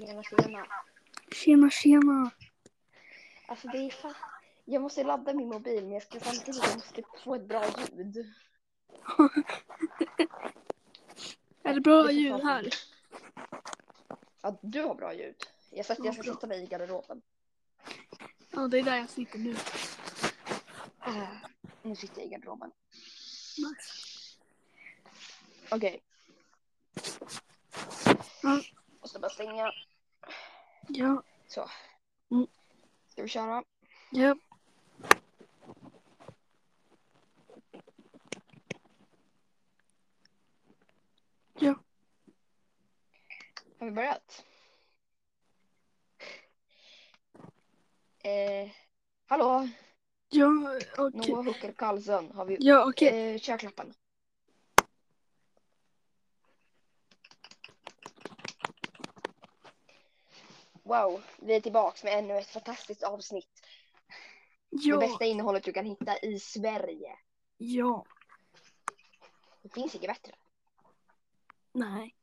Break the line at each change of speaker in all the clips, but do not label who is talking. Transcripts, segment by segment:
Tjena, tjena.
Tjena, tjena.
Alltså det är fan... Jag måste ladda min mobil men jag ska samtidigt jag måste få ett bra ljud.
Är det bra
Det är
ljud här?
Ja, du har bra ljud. Jag, sätter, jag ska sätta mig i garderoben.
Ja, det är där jag sitter nu.
Äh, nu sitter jag i garderoben.
Nice.
Okej.
Ja.
Måste bara stänga.
Ja,
Så.
Mm.
Ska vi köra?
ja. Ja,
Har vi börjat? Eh, hallå?
ja, okej.
Noah Hooker Karlsson. Har vi...
Ja, okej.
Eh, kör klappen. Wow, vi är tillbaks med ännu ett fantastiskt avsnitt. Det
Ja,
bästa innehållet du kan hitta i Sverige.
ja.
Det finns inget bättre.
Nej.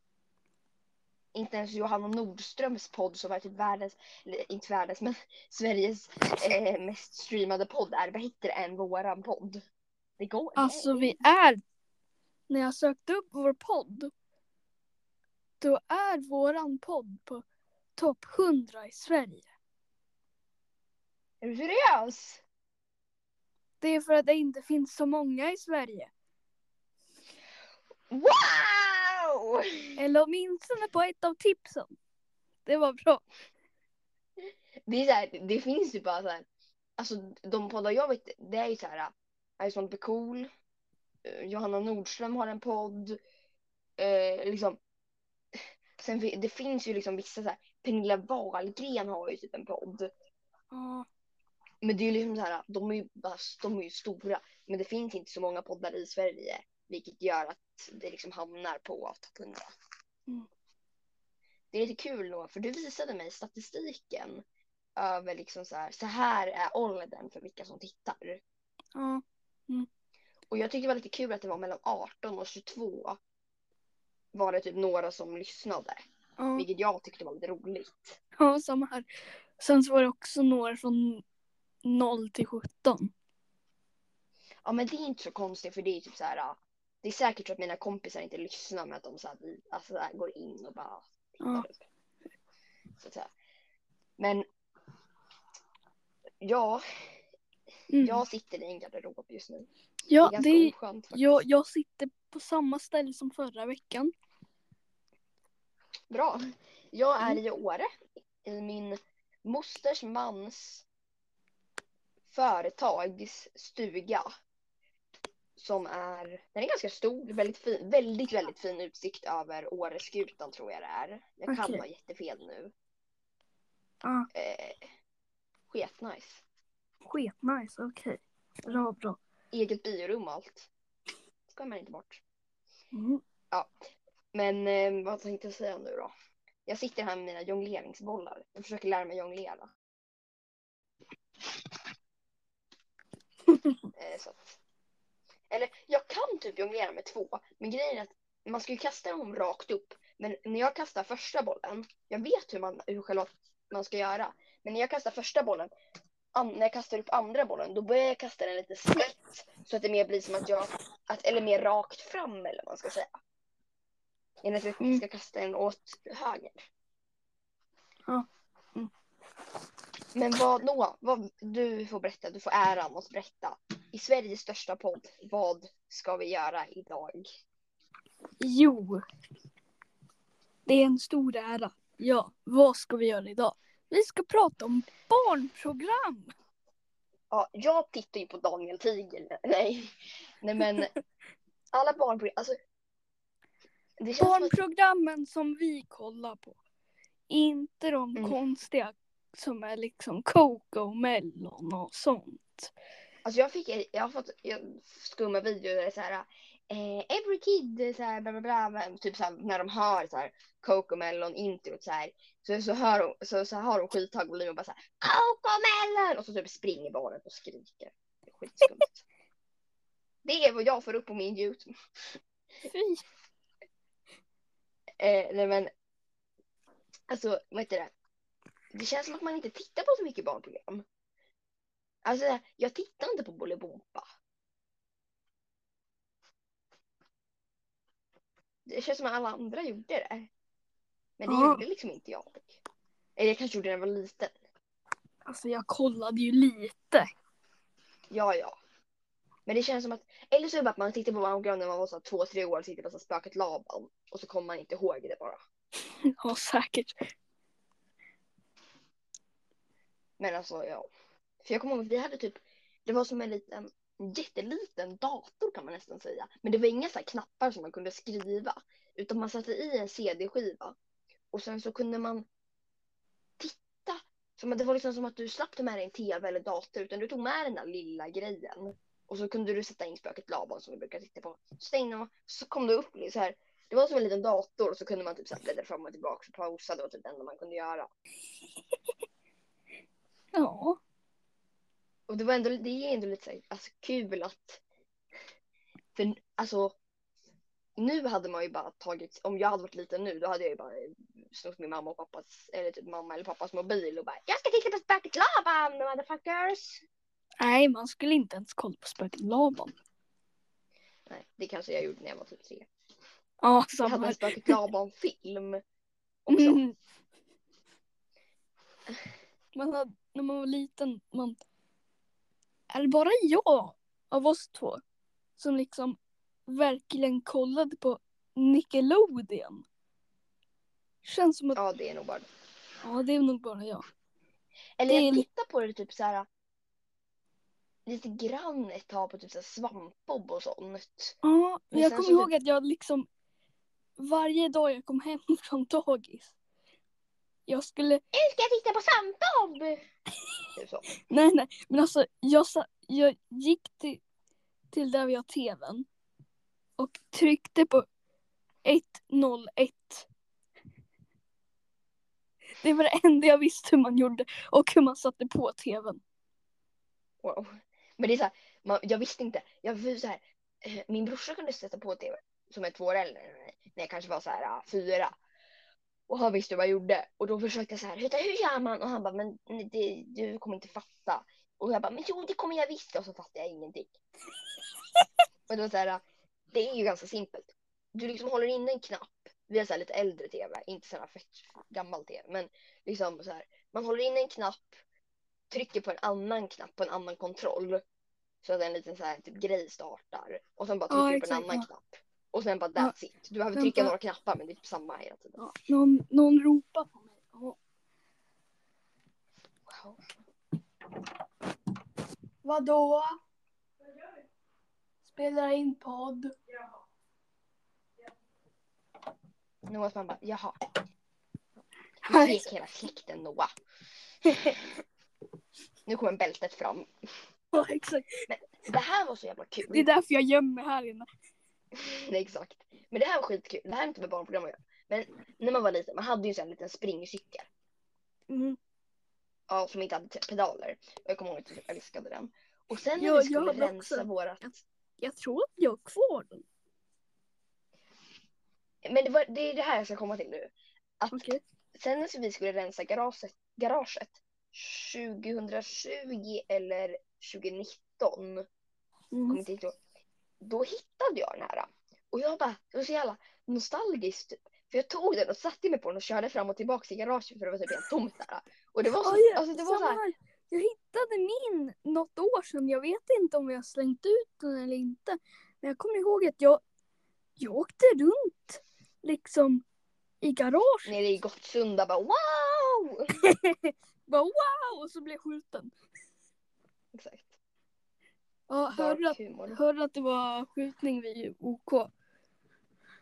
Inte ens Johanna Nordströms podd som är typ världens, eller inte världens, men Sveriges eh, mest streamade podd är bättre än våran podd. Det går.
Alltså vi är, när jag sökte upp vår podd, då är våran podd på topp 100 i Sverige.
Är du seriös?
Det är för att det inte finns så många i Sverige.
Wow!
Eller åtminstone på ett av tipsen. Det var bra.
Det, är så här, det finns ju bara så här. Alltså de poddar jag vet, det är ju så här. I sånt be cool. Johanna Nordström har en podd. Eh, liksom. Sen det finns ju liksom vissa så här. Pernilla Wahlgren har ju typ en podd.
Ja,
Men det är ju liksom så här. De är ju, de är ju stora. Men det finns inte så många poddar i Sverige. Vilket gör att det liksom hamnar på topp 100.
Mm.
Det är lite kul då, för du visade mig statistiken över liksom så här, så här är åldern för vilka som tittar.
ja,
Och jag tyckte det var lite kul att det var mellan 18 och 22 var det typ några som lyssnade.
Ja.
Vilket jag tyckte var lite roligt.
ja, samma här. Sen så var det också några från 0 till 17.
Ja men det är inte så konstigt för det är typ så här. Det är säkert så att mina kompisar inte lyssnar men att de så här, alltså, så här, går in och bara
Ja.
upp. Så att säga. Men ja,
Mm.
jag sitter i en garderob just nu.
ja,
det är
det är, jag, jag sitter på samma ställe som förra veckan.
Bra. Jag är
Mm.
i Åre i min mosters mans företags stuga. Som är, den är ganska stor, väldigt fin, väldigt, väldigt fin utsikt över Åreskutan tror jag det är. Jag kan
Okej.
ha jättefel nu.
Ja,
Eh, sketnice.
skitnice, okej. Bra, bra.
Eget biorum och allt. Ska man inte bort.
Mm.
Men eh, vad tänkte jag säga nu då? Jag sitter här med mina jongleringsbollar. Jag försöker lära mig jonglera. Eh, så att, eller jag kan typ jonglera med två. Men grejen är att man ska ju kasta dem rakt upp. Men när jag kastar första bollen. Jag vet hur man, hur själva man ska göra. Men när jag kastar första bollen. När jag kastar upp andra bollen. Då börjar jag kasta den lite snett. Så att det mer blir som att jag. Att, eller mer rakt fram eller vad man ska säga. Än att jag
Mm.
ska kasta den åt höger.
Ja. Mm.
Men vad, Noah, vad, du får berätta, du får äran att berätta. I Sveriges största podd, vad ska vi göra idag?
Jo. Det är en stor ära. Ja, vad ska vi göra idag? Vi ska prata om barnprogram.
Ja, jag tittar ju på Daniel Tiger. Nej, nej men alla barnprogram, alltså. Det
Barnprogrammen som vi kollar på. Inte de
Mm.
konstiga som är liksom Coco Mellon och sånt.
alltså jag fick, jag har fått jag, skumma videor där det är så här. Eh, every kid, så här, bla, bla, bla, typ så här, när de hör så här Cocomelon introt så här. Så, så, hör de, så, så har de skithög volym och bara så här Cocomelon och så typ springer barnet och skriker. Det är skitskumt. det är vad jag får upp på min Youtube.
Fy.
Eh, nej men Alltså, vad heter det? Det känns som att man inte tittar på så mycket barnprogram. Alltså, jag tittar inte på Bolibompa. Det känns som att alla andra gjorde det. Men det
Ja.
gjorde liksom inte jag. Eller jag kanske gjorde det när jag var liten.
Alltså jag kollade ju lite.
Ja, ja. Men det känns som att, eller så är det bara att man tittar på barnprogram när man var så två, tre år och sitter på så spöket Laban. Och så kommer man inte ihåg det bara.
Ja, säkert.
Men alltså ja. För jag kommer ihåg att vi hade typ, det var som en liten, jätteliten dator kan man nästan säga. Men det var inga så här knappar som man kunde skriva. Utan man satte i en CD-skiva. Och sen så kunde man titta. Så det var liksom som att du slapp ta med dig en TV eller dator. Utan du tog med den där lilla grejen. Och så kunde du sätta in spöket Laban som vi brukar titta på. Så stängde man, så kom det upp så här. Det var som en liten dator och så kunde man typ så här bläddra fram och tillbaka och pausa. Det var typ det enda man kunde göra.
Ja.
Och det var ändå, det är ändå lite så här, alltså, kul att... För alltså, nu hade man ju bara tagit, om jag hade varit liten nu, då hade jag ju bara snott min mamma och pappas, eller typ mamma eller pappas mobil och bara Jag ska titta på spöket Laban, motherfuckers!
Nej, man skulle inte ens kolla på spöket Laban.
Nej, det kanske jag gjorde när jag var typ tre.
Ja,
Jag
samma
hade en
här.
spöket Laban-film också.
Mm. Man hade, när man var liten, man... Är det bara jag av oss två som liksom verkligen kollade på Nickelodeon? Känns som att,
Ja, det är nog bara
ja det är nog bara jag.
Eller
Det är
jag tittar på det typ så här lite grann ett tag på typ så svampbob och sånt.
Ja,
Men
jag kommer ihåg att jag liksom varje dag jag kom hem från dagis. Jag skulle,
Nu ska jag titta på svampbob! Typ
nej nej, men alltså jag, sa, jag gick till, till där vi har tvn och tryckte på 101. Det var det enda jag visste hur man gjorde och hur man satte på tvn.
Wow. Men det är så här, man, jag visste inte. Jag var typ så här, eh, min brorsa kunde sätta på tv som är två år äldre än mig, när jag kanske var så här fyra. Och han visste vad jag gjorde. Och då försökte jag så här, hur, gör man? Och han bara, men det, du kommer inte fatta. Och jag bara, men jo det kommer jag visst. Och så fattade jag ingenting. och det var så här, det är ju ganska simpelt. Du liksom håller in en knapp. Vi har så här lite äldre tv, inte så här fett gammal tv. Men liksom så här, man håller in en knapp, trycker på en annan knapp på en annan kontroll. Så att en liten så här typ grej startar. Och sen bara
Ja,
trycker du på en annan
ja.
knapp. Och sen bara that's it. Du behöver trycka några knappar men det är typ samma hela tiden.
Ja, någon, någon ropar på mig. Ja.
Wow.
Vadå? Spelar in podd.
Noahs mamma, jaha. Du svek hela släkten Noah. Nu kommer bältet fram.
Ja, exakt.
Det här var så jävla
Det är
kul.
därför jag gömmer mig här inne.
Nej, exakt. Men det här var skitkul. Det här är inte med barnprogram göra. Men när man var liten, man hade ju en liten springcykel.
Mm.
Ja, som inte hade pedaler. Och jag kommer ihåg att jag älskade den. Och sen när
Ja,
vi
jag
skulle rensa
också.
vårat...
Jag tror att jag har kvar den.
Men det, var, det är det här jag ska komma till nu. Att
Okej.
sen när vi skulle rensa garaget, garaget 2020 eller 2019,
Mm.
då hittade jag den här. Och jag bara, det var så jävla nostalgiskt. Typ. För jag tog den och satte mig på den och körde fram och tillbaka i garaget för det var typ helt tomt där. Och det var så,
ja,
alltså det var så här.
Jag hittade min något år sedan. Jag vet inte om jag slängt ut den eller inte. Men jag kommer ihåg att jag, jag åkte runt liksom i garage.
nere i Gottsunda bara wow!
Bara wow! Och så blev jag skjuten.
Exakt.
Ja, hörde du att, hörde att det var skjutning vid OK?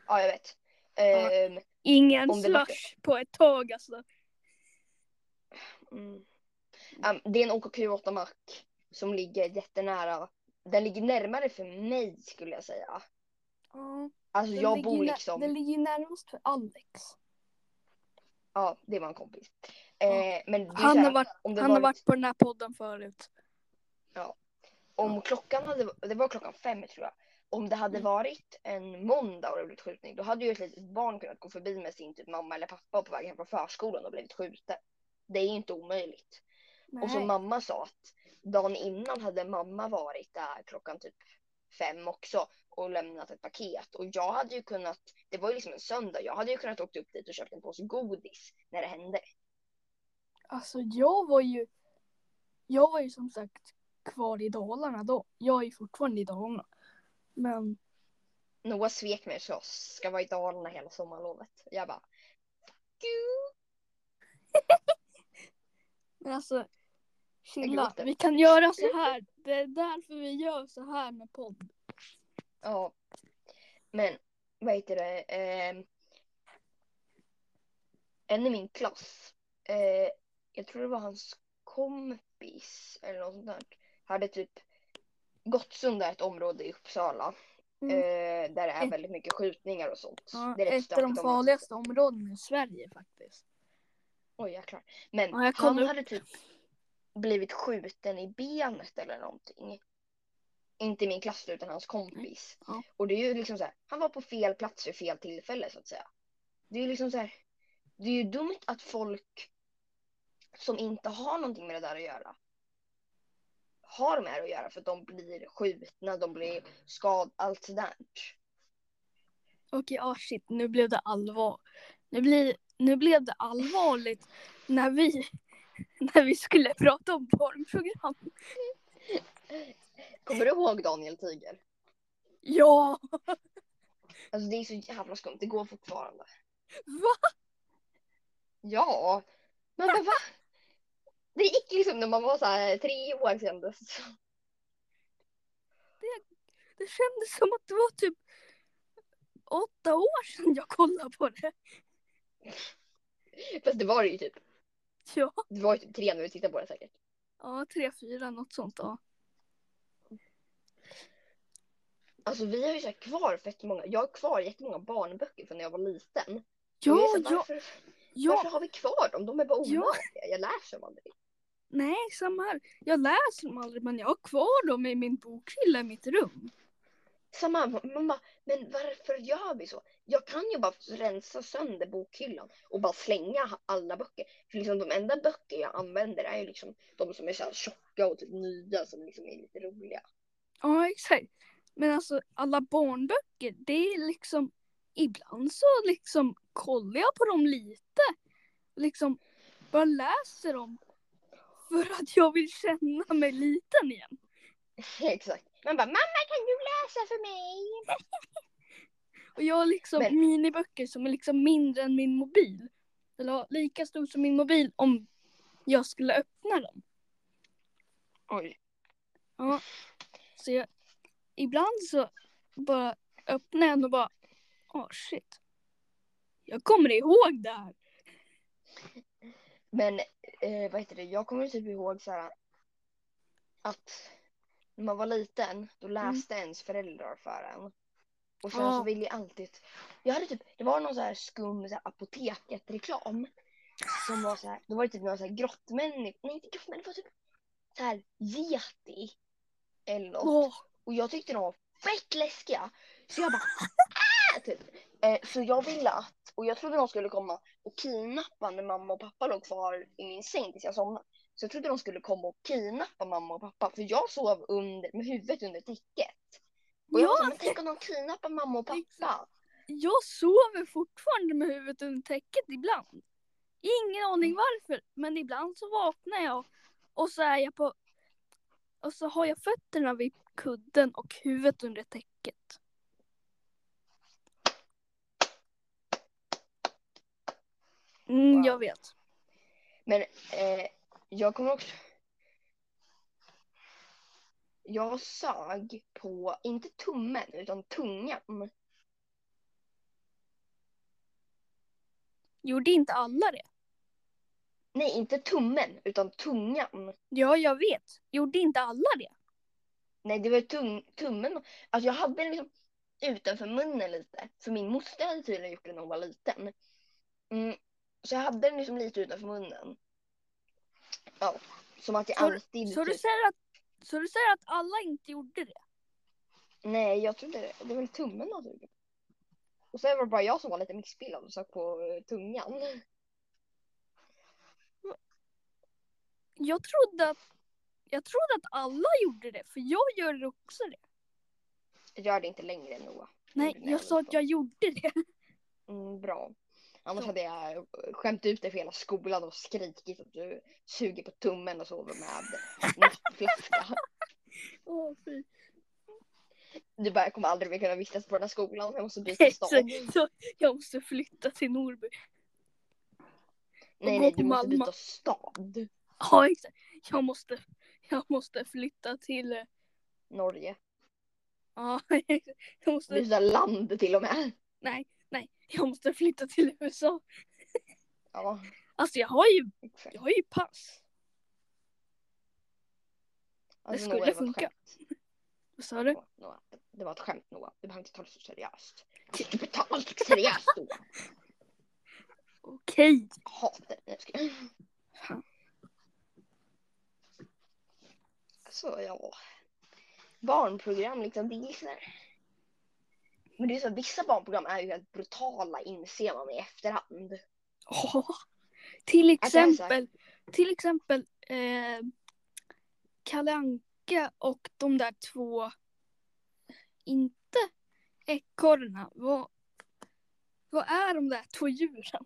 Ja, jag vet.
Ja.
Ehm,
Ingen slush på ett tag alltså.
Mm. Um, det är en OKQ8 Mac som ligger jättenära. Den ligger närmare för mig skulle jag säga.
Ja,
Alltså
den
jag bor liksom.
Den ligger närmast för Alex.
Ja, det var en kompis. Eh, men
Han
här,
har varit, han har
varit,
varit på den här podden förut.
om klockan hade, det var klockan fem tror jag. om det hade
Mm.
varit en måndag och det blivit skjutning, då hade ju ett litet barn kunnat gå förbi med sin typ mamma eller pappa på väg hem från förskolan och blivit skjuten. Det är inte omöjligt. Och som
Nej.
mamma sa att dagen innan hade mamma varit där klockan typ fem också och lämnat ett paket. Och jag hade ju kunnat, det var ju liksom en söndag, jag hade ju kunnat åkt upp dit och köpt en påse godis när det hände.
Alltså jag var ju, jag var ju som sagt kvar i Dalarna då. Jag är ju fortfarande i Dalarna. Men
Noah svek mig så jag ska vara i Dalarna hela sommarlovet. Jag bara, you.
Men alltså, chilla.
gråter.
Vi kan göra så här. Det är därför vi gör så här med podd.
Ja. Men vad heter det? Eh, en i min klass, eh, jag tror det var hans kompis eller något sånt där, hade typ Gottsunda är ett område i Uppsala.
Mm.
Eh, där det är väldigt mycket skjutningar och sånt.
Ja,
det är
ett av de farligaste områdena i Sverige faktiskt.
Oj jäklar. Men
Ja,
han
upp.
hade typ blivit skjuten i benet eller någonting. Inte min klass utan hans kompis.
Ja.
Och det är ju liksom så här, han var på fel plats vid fel tillfälle så att säga. Det är ju liksom så här, det är ju dumt att folk som inte har någonting med det där att göra har med det att göra för att de blir skjutna, de blir skadade, allt sådär.
Okej, ah shit, nu blev det allvar. Nu, blir, nu blev det allvarligt när vi, när vi skulle prata om barnprogram.
Kommer du ihåg Daniel Tiger?
Ja,
Alltså det är så jävla skumt, det går fortfarande.
va?
Ja, men vad va? Det gick liksom när man var så här tre år kändes
Det kändes som att det var typ åtta år sedan jag kollade på det.
Fast det var det ju typ.
Ja,
Det var ju typ tre när vi tittade på det säkert.
ja tre, fyra, något sånt. Ja.
Alltså vi har ju så kvar fett många. Jag har kvar jättemånga barnböcker från när jag var liten.
Ja,
här,
ja,
varför, varför
ja,
har vi kvar dem? De är bara
Ja.
onödiga. Jag läser dem aldrig.
Nej, samma här. Jag läser dem aldrig, men jag har kvar dem i min bokhylla i mitt rum.
Samma, man bara, men varför gör vi så? Jag kan ju bara rensa sönder bokhyllan och bara slänga alla böcker. För liksom de enda böcker jag använder är ju liksom de som är så här tjocka och typ nya som liksom är lite roliga.
Ja, exakt. Men alltså alla barnböcker, det är liksom ibland så liksom kollar jag på dem lite. Liksom bara läser dem för att jag vill känna mig liten igen.
Exakt. Man bara, mamma kan du läsa för mig?
Och jag har liksom
Men-
miniböcker som är liksom mindre än min mobil. Eller lika stor som min mobil om jag skulle öppna dem.
Oj.
Ja. Så jag, ibland så bara öppnar jag den och bara, åh shit. Jag kommer ihåg det här.
Men eh, vad heter det, jag kommer typ ihåg så här att när man var liten då läste ens föräldrar för en. Och sen
Mm. Ja.
så ville jag alltid, jag hade typ, det var någon så här skum så här apoteket-reklam. Som var så här, då var det typ några så här grottmänniskor, nej inte grottmänniskor, det var typ så här yeti. Eller något.
Åh,
Och jag tyckte de var fett läskiga. Så jag bara! typ. eh, Så jag ville att, och jag trodde de skulle komma och kidnappa när mamma och pappa låg kvar i min säng tills jag somnade. Så jag trodde de skulle komma och kidnappa mamma och pappa. För jag sov under, med huvudet under täcket. Och jag var
Ja,
såhär, men tänk om de kidnappar mamma och pappa.
Exakt. jag sover fortfarande med huvudet under täcket ibland. Ingen aning varför, men ibland så vaknar jag och så är jag på och så har jag fötterna vid kudden och huvudet under täcket. Mm,
Wow.
Jag vet.
Men eh, jag kommer också... Jag sög på, inte tummen, utan tungan.
Gjorde inte alla det?
Nej, inte tummen, utan tungan.
Ja, jag vet. Gjorde inte alla det?
Nej, det var tung, tummen. Alltså jag hade den liksom utanför munnen lite. För min moster hade tydligen gjort det när hon var liten. Mm. Så jag hade den liksom lite utanför munnen. Ja, som att jag
Så-
alltid...
Så du
typ-
säger att, så du säger att alla inte gjorde det?
Nej, jag trodde det. Det var väl tummen han tog. Och sen var det bara jag som var lite missbildad och sög på eh, tungan.
Jag trodde att, jag trodde att alla gjorde det, för jag gör också det.
Jag gör det inte längre Noah.
Nej, jag sa att jag gjorde det.
Mm, bra. Annars hade jag skämt ut dig för hela skolan och skrikit att du suger på tummen och sover med nappflaska.
Åh, fy.
Du bara, jag kommer aldrig mer kunna vistas på den här skolan. Jag måste byta stad.
Så, så jag måste flytta till Norrby.
Nej, nej, du måste byta stad.
Ja, exakt. Jag måste, jag måste flytta till, eh,
Norge.
ja, jag måste,
Byta land till och med.
nej, jag måste flytta till USA.
Ja,
Alltså jag har ju,
exakt.
jag har ju pass.
Alltså,
skulle
Noah, det var ett
funka. Vad sa du?
Noah, Noah, Det var ett skämt Noah. Du behöver inte ta det så seriöst. Du behöver ta allt seriöst Noah.
Okej.
Jag hatar det. Jag.
Fan.
Så ja. Barnprogram liksom, det är liksom Men det är så vissa barnprogram är ju helt brutala inser man i efterhand.
Ja. Till
Alltså, alltså.
exempel, till exempel eh, Kalle Anka och de där två, inte ekorrarna. Vad, vad är de där två djuren?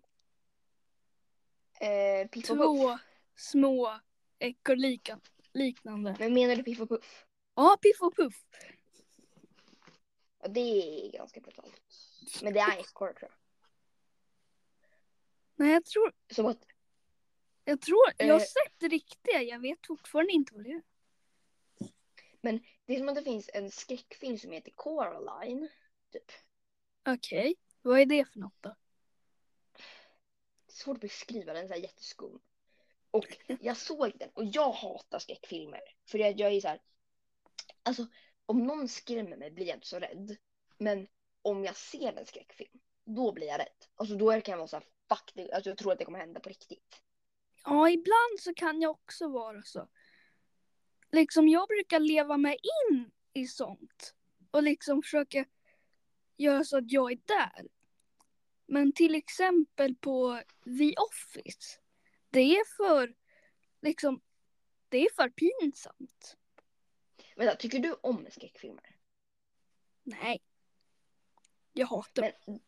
Eh, Piff och Puff.
Två små ekorrliknande.
Men menar du Piff och Puff?
Ja, Piff och Puff.
Ja, det är ganska brutalt. Men det är ekorre tror jag.
Nej, jag tror,
Som att,
jag tror, jag har
Eh.
sett riktiga. Jag vet fortfarande inte vad det är.
det är som att det finns en skräckfilm som heter Coraline. Typ.
Okej, vad är det för något då?
Det är svårt att beskriva den, så här jätteskum. Och jag såg den och jag hatar skräckfilmer. För jag, jag är så här. Alltså om någon skrämmer mig blir jag inte så rädd. Men om jag ser en skräckfilm, då blir jag rädd. Alltså då kan jag vara så här, fuck det, alltså, jag tror att det kommer hända på riktigt.
Ja, ibland så kan jag också vara så. Liksom jag brukar leva mig in i sånt. Och liksom försöka göra så att jag är där. Men till exempel på The Office. Det är för, liksom, det är för pinsamt.
Vänta, tycker du om skräckfilmer?
Nej. Jag hatar
Men,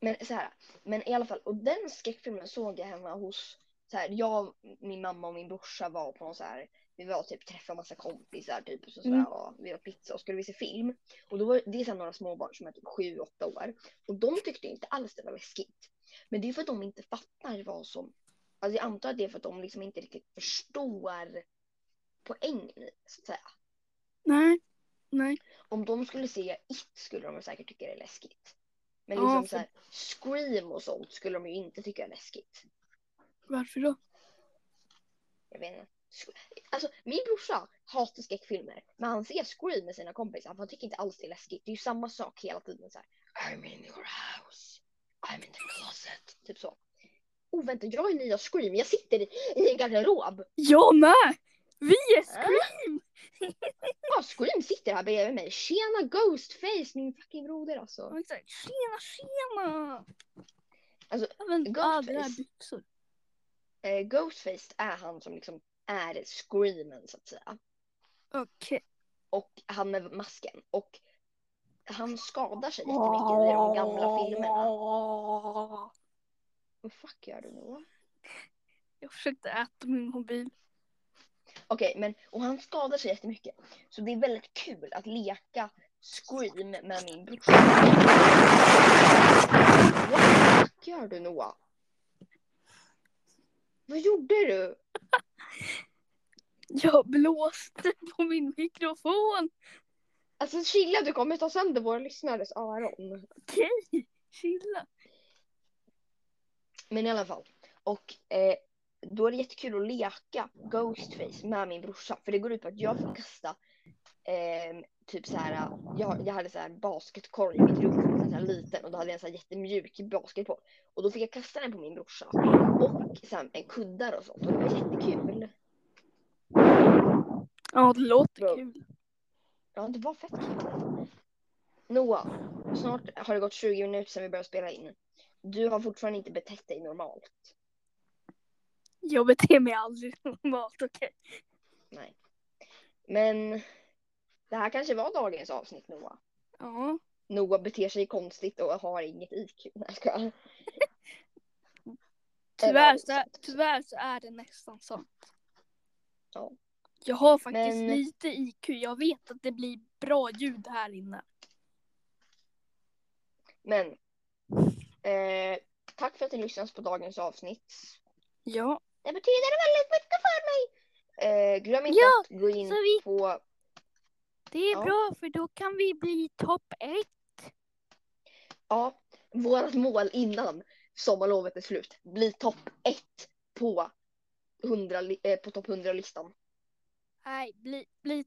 men så här, men i alla fall, och den skräckfilmen såg jag hemma hos, så här, jag, min mamma och min brorsa var på någon så här, vi var typ träffa massa kompisar typ och så, så här,
Mm.
och vi åt pizza och skulle vi se film. Och då var det är så här, några småbarn som är typ sju, åtta år. Och de tyckte inte alls det var läskigt. Men det är för att de inte fattar vad som, alltså jag antar att det är för att de liksom inte riktigt förstår poängen i det, så att säga.
Nej. Nej.
Om de skulle se It skulle de säkert tycka det är läskigt. Men
Ja,
liksom
för-
så här, Scream och sånt skulle de ju inte tycka är läskigt.
Varför då?
Jag vet inte. Alltså min brorsa hatar skräckfilmer. Men han ser Scream med sina kompisar. för Han tycker inte alls det är läskigt. Det är ju samma sak hela tiden. Så här, I'm in your house. I'm in the closet. Typ så. Oh vänta, jag är nya Scream. Jag sitter i, i en garderob.
Jag med! Vi är
Äh?
Scream!
Ja, Scream sitter här bredvid mig. Tjena Ghostface, min fucking broder alltså.
Exakt. Tjena, tjena!
Alltså,
men,
Ghostface.
byxor.
Eh, Ghostface är han som liksom är Screamen så att säga.
Okej.
Och han med masken. Och han skadar sig jättemycket i de gamla filmerna. Vad fuck gör du nu?
Jag försökte äta min mobil.
Okej, men och han skadar sig jättemycket. Så det är väldigt kul att leka Scream med min brorsa. Vad gör du Noah? Vad gjorde du?
Jag blåste på min mikrofon.
Alltså chilla, du kommer ta sönder våra lyssnares öron.
Okej, chilla.
Men i alla fall. Och eh, då är det jättekul att leka Ghostface med min brorsa. För det går ut på att jag får kasta eh, typ så här. Jag, jag hade så här basketkorg i mitt rum, så här liten och då hade jag en så här jättemjuk basketboll. Och då fick jag kasta den på min brorsa. Och sen en kuddar och sånt. Och det var jättekul.
Ja, det låter
Bra.
kul.
Ja, det var fett kul. Noah, snart har det gått 20 minuter sedan vi började spela in. Du har fortfarande inte betett dig normalt.
Jag beter mig aldrig normalt, okej?
Nej. Men det här kanske var dagens avsnitt Noah.
Ja.
Noah beter sig konstigt och har inget IQ. Nej, jag skojar.
Tyvärr så, tyvärr så är det nästan sant.
Ja.
Jag har faktiskt
Men-
lite IQ. Jag vet att det blir bra ljud här inne.
Men eh, tack för att ni lyssnade på dagens avsnitt.
Ja.
Det betyder väldigt mycket för mig. Eh, glöm inte
Ja,
att gå in
vi-
på
Det är
Ja.
bra för då kan vi bli topp ett.
ja, vårt mål innan sommarlovet är slut. Bli topp ett på, 100, li- eh, på topp 100-listan.
Nej, bli, bli,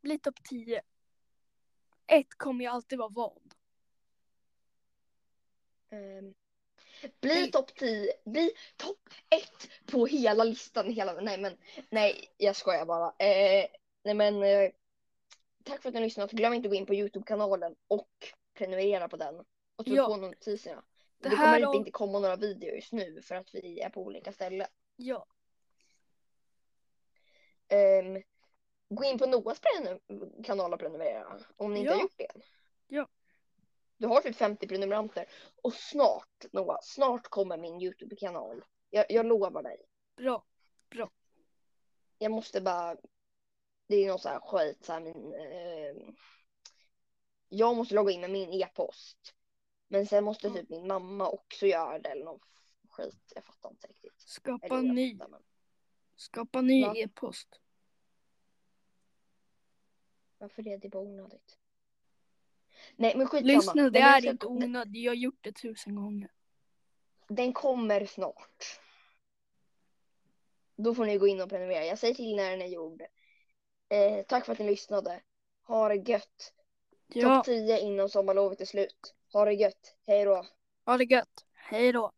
bli topp 10. Ett kommer ju alltid vara vad?
Ehm, bli topp 10, bli topp 1 på hela listan. Hela, nej men nej jag skojar bara. Eh, nej men eh, tack för att ni har lyssnat. Glöm inte att gå in på Youtube-kanalen och prenumerera på den. Och tryck
Ja.
på notiserna.
Det
Det, kommer
av-
inte, inte komma några videor just nu för att vi är på olika ställen.
Ja.
Ehm, gå in på Noahs kanal och prenumerera om ni inte
Ja.
har gjort det.
Ja.
Du har typ 50 prenumeranter och snart Noah, snart kommer min Youtube-kanal. Jag, jag lovar dig.
Bra.
Jag måste bara. Det är någon sån här skit så här min. Eh, jag måste logga in med min e-post. Men sen måste
Ja.
typ min mamma också göra det eller någon skit. Jag fattar inte riktigt.
Skapa
Eller
ny.
fattar, men
Skapa ny
Va?
e-post.
varför är det bara onödigt? Nej men skitsamma.
Lyssna, det är inte onödigt. Jag har gjort det tusen gånger.
Den kommer snart. Då får ni gå in och prenumerera. Jag säger till när den är gjord. Eh, tack för att ni lyssnade. Ha det gött.
Ja,
Topp 10 innan sommarlovet är slut. Ha det gött. Hej då.
ha det gött. Hej då.